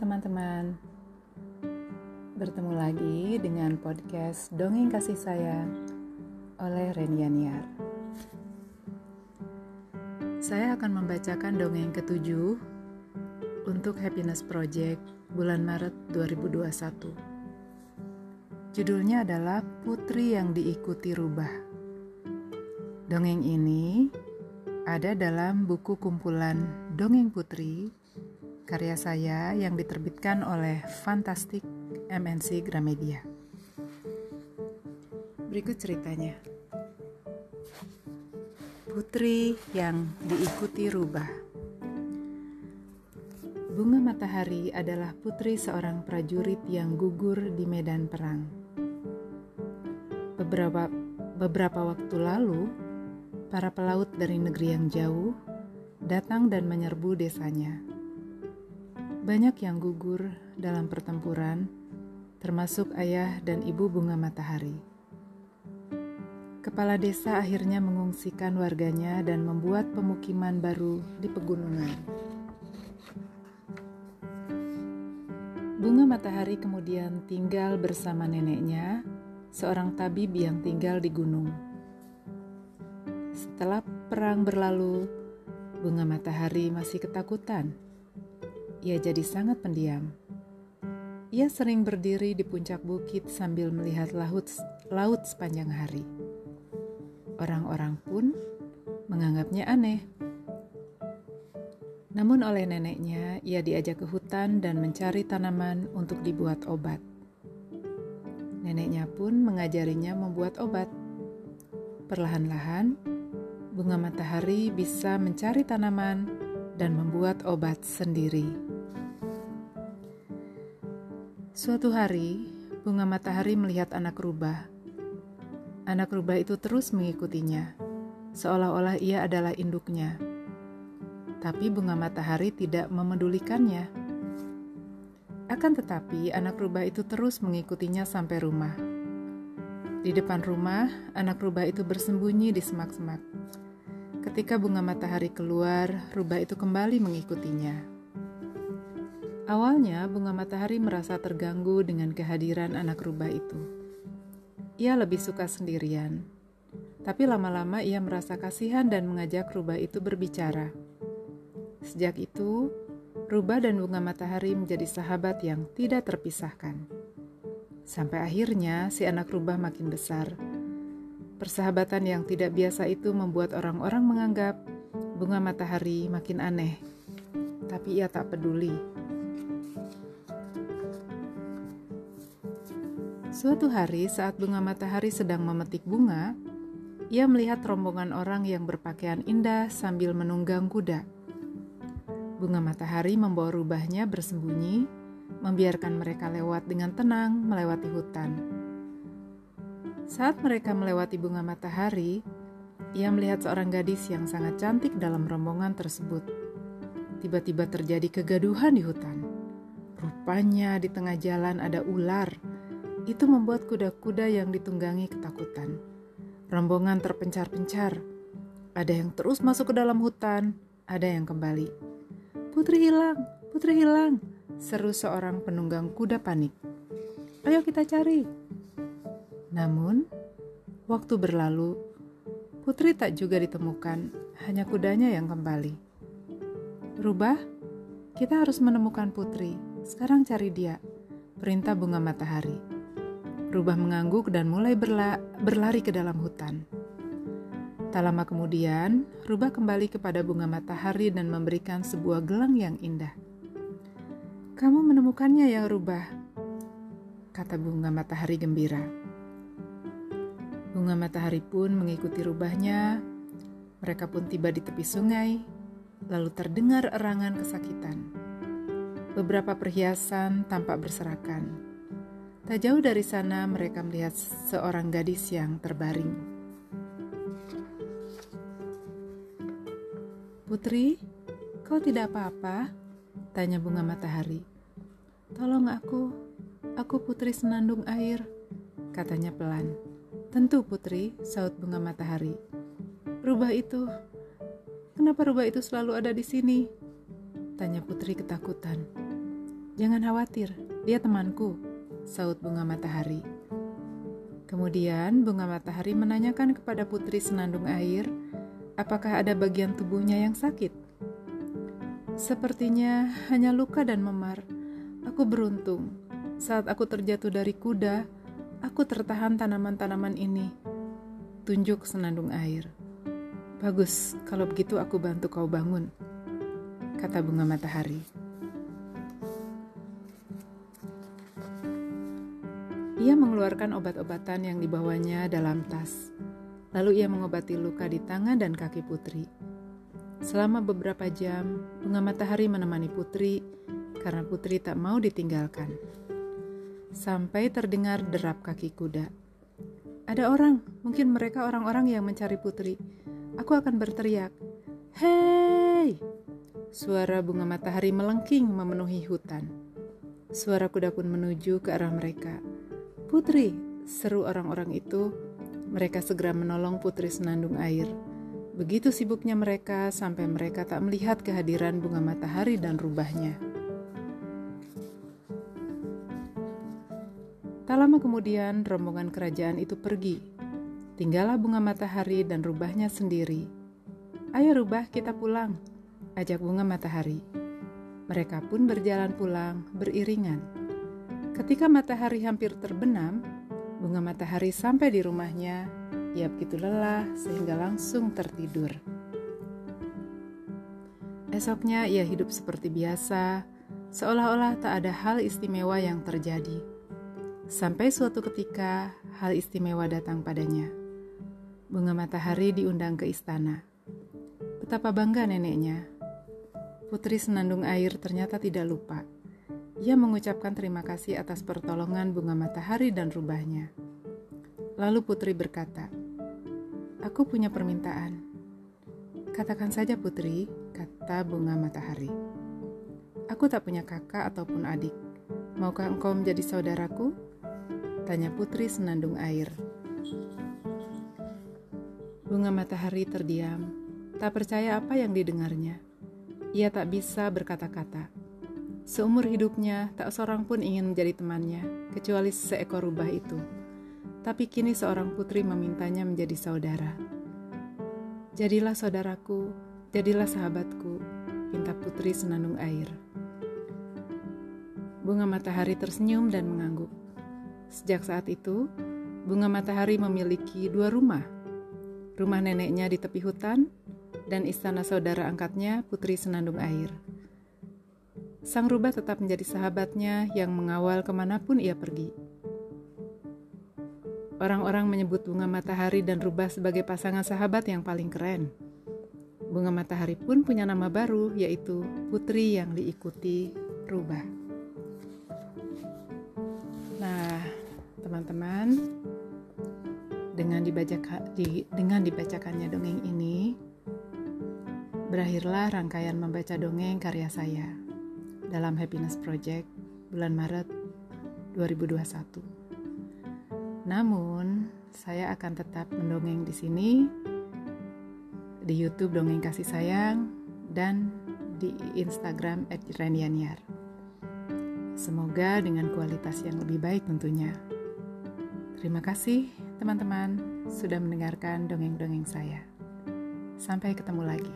teman-teman. Bertemu lagi dengan podcast Dongeng Kasih Sayang oleh Renianiar Saya akan membacakan dongeng ketujuh untuk Happiness Project bulan Maret 2021 Judulnya adalah Putri yang Diikuti Rubah. Dongeng ini ada dalam buku kumpulan Dongeng Putri karya saya yang diterbitkan oleh Fantastic MNC Gramedia. Berikut ceritanya. Putri yang diikuti rubah. Bunga Matahari adalah putri seorang prajurit yang gugur di medan perang. Beberapa beberapa waktu lalu, para pelaut dari negeri yang jauh datang dan menyerbu desanya banyak yang gugur dalam pertempuran, termasuk ayah dan ibu bunga matahari. Kepala desa akhirnya mengungsikan warganya dan membuat pemukiman baru di pegunungan. Bunga matahari kemudian tinggal bersama neneknya, seorang tabib yang tinggal di gunung. Setelah perang berlalu, bunga matahari masih ketakutan ia jadi sangat pendiam. Ia sering berdiri di puncak bukit sambil melihat laut, laut sepanjang hari. Orang-orang pun menganggapnya aneh. Namun oleh neneknya, ia diajak ke hutan dan mencari tanaman untuk dibuat obat. Neneknya pun mengajarinya membuat obat. Perlahan-lahan, bunga matahari bisa mencari tanaman dan membuat obat sendiri. Suatu hari, bunga matahari melihat anak rubah. Anak rubah itu terus mengikutinya, seolah-olah ia adalah induknya. Tapi bunga matahari tidak memedulikannya. Akan tetapi, anak rubah itu terus mengikutinya sampai rumah. Di depan rumah, anak rubah itu bersembunyi di semak-semak. Ketika bunga matahari keluar, rubah itu kembali mengikutinya. Awalnya, bunga matahari merasa terganggu dengan kehadiran anak rubah itu. Ia lebih suka sendirian, tapi lama-lama ia merasa kasihan dan mengajak rubah itu berbicara. Sejak itu, rubah dan bunga matahari menjadi sahabat yang tidak terpisahkan. Sampai akhirnya, si anak rubah makin besar. Persahabatan yang tidak biasa itu membuat orang-orang menganggap bunga matahari makin aneh, tapi ia tak peduli Suatu hari, saat bunga matahari sedang memetik bunga, ia melihat rombongan orang yang berpakaian indah sambil menunggang kuda. Bunga matahari membawa rubahnya bersembunyi, membiarkan mereka lewat dengan tenang melewati hutan. Saat mereka melewati bunga matahari, ia melihat seorang gadis yang sangat cantik dalam rombongan tersebut. Tiba-tiba terjadi kegaduhan di hutan. Rupanya di tengah jalan ada ular itu membuat kuda-kuda yang ditunggangi ketakutan. Rombongan terpencar-pencar. Ada yang terus masuk ke dalam hutan, ada yang kembali. Putri hilang, putri hilang, seru seorang penunggang kuda panik. Ayo kita cari. Namun, waktu berlalu, putri tak juga ditemukan, hanya kudanya yang kembali. Rubah, kita harus menemukan putri. Sekarang cari dia. Perintah bunga matahari. Rubah mengangguk dan mulai berla berlari ke dalam hutan. Tak lama kemudian, Rubah kembali kepada bunga matahari dan memberikan sebuah gelang yang indah. Kamu menemukannya ya Rubah, kata bunga matahari gembira. Bunga matahari pun mengikuti rubahnya. Mereka pun tiba di tepi sungai, lalu terdengar erangan kesakitan. Beberapa perhiasan tampak berserakan Tak jauh dari sana, mereka melihat seorang gadis yang terbaring. "Putri, kau tidak apa-apa?" tanya bunga matahari. "Tolong aku, aku putri senandung air," katanya pelan. "Tentu, putri," saut bunga matahari. "Rubah itu, kenapa rubah itu selalu ada di sini?" tanya putri ketakutan. Jangan khawatir, dia temanku, saut bunga matahari. Kemudian bunga matahari menanyakan kepada putri senandung air, apakah ada bagian tubuhnya yang sakit. Sepertinya hanya luka dan memar. Aku beruntung. Saat aku terjatuh dari kuda, aku tertahan tanaman-tanaman ini. Tunjuk senandung air. Bagus, kalau begitu aku bantu kau bangun, kata bunga matahari. Ia mengeluarkan obat-obatan yang dibawanya dalam tas. Lalu ia mengobati luka di tangan dan kaki putri. Selama beberapa jam, bunga matahari menemani putri karena putri tak mau ditinggalkan. Sampai terdengar derap kaki kuda. Ada orang, mungkin mereka orang-orang yang mencari putri. Aku akan berteriak, "Hei!" Suara bunga matahari melengking memenuhi hutan. Suara kuda pun menuju ke arah mereka. Putri, seru orang-orang itu. Mereka segera menolong putri senandung air. Begitu sibuknya mereka sampai mereka tak melihat kehadiran bunga matahari dan rubahnya. Tak lama kemudian, rombongan kerajaan itu pergi. Tinggallah bunga matahari dan rubahnya sendiri. Ayo rubah, kita pulang, ajak bunga matahari. Mereka pun berjalan pulang beriringan. Ketika matahari hampir terbenam, bunga matahari sampai di rumahnya. Ia begitu lelah sehingga langsung tertidur. Esoknya ia hidup seperti biasa, seolah-olah tak ada hal istimewa yang terjadi. Sampai suatu ketika, hal istimewa datang padanya. Bunga matahari diundang ke istana. Betapa bangga neneknya. Putri senandung air ternyata tidak lupa ia mengucapkan terima kasih atas pertolongan bunga matahari dan rubahnya. Lalu putri berkata, "Aku punya permintaan." "Katakan saja, putri," kata bunga matahari. "Aku tak punya kakak ataupun adik. Maukah engkau menjadi saudaraku?" tanya putri senandung air. Bunga matahari terdiam, tak percaya apa yang didengarnya. Ia tak bisa berkata-kata. Seumur hidupnya, tak seorang pun ingin menjadi temannya, kecuali seekor rubah itu. Tapi kini seorang putri memintanya menjadi saudara. Jadilah saudaraku, jadilah sahabatku, pinta putri senandung air. Bunga matahari tersenyum dan mengangguk. Sejak saat itu, bunga matahari memiliki dua rumah. Rumah neneknya di tepi hutan, dan istana saudara angkatnya, putri senandung air. Sang rubah tetap menjadi sahabatnya yang mengawal ke mana pun ia pergi. Orang-orang menyebut bunga matahari dan rubah sebagai pasangan sahabat yang paling keren. Bunga matahari pun punya nama baru, yaitu putri yang diikuti rubah. Nah, teman-teman, dengan dibaca di, dengan dibacakannya dongeng ini, berakhirlah rangkaian membaca dongeng karya saya dalam Happiness Project bulan Maret 2021. Namun, saya akan tetap mendongeng di sini di YouTube Dongeng Kasih Sayang dan di Instagram @renianyar. Semoga dengan kualitas yang lebih baik tentunya. Terima kasih teman-teman sudah mendengarkan dongeng-dongeng saya. Sampai ketemu lagi.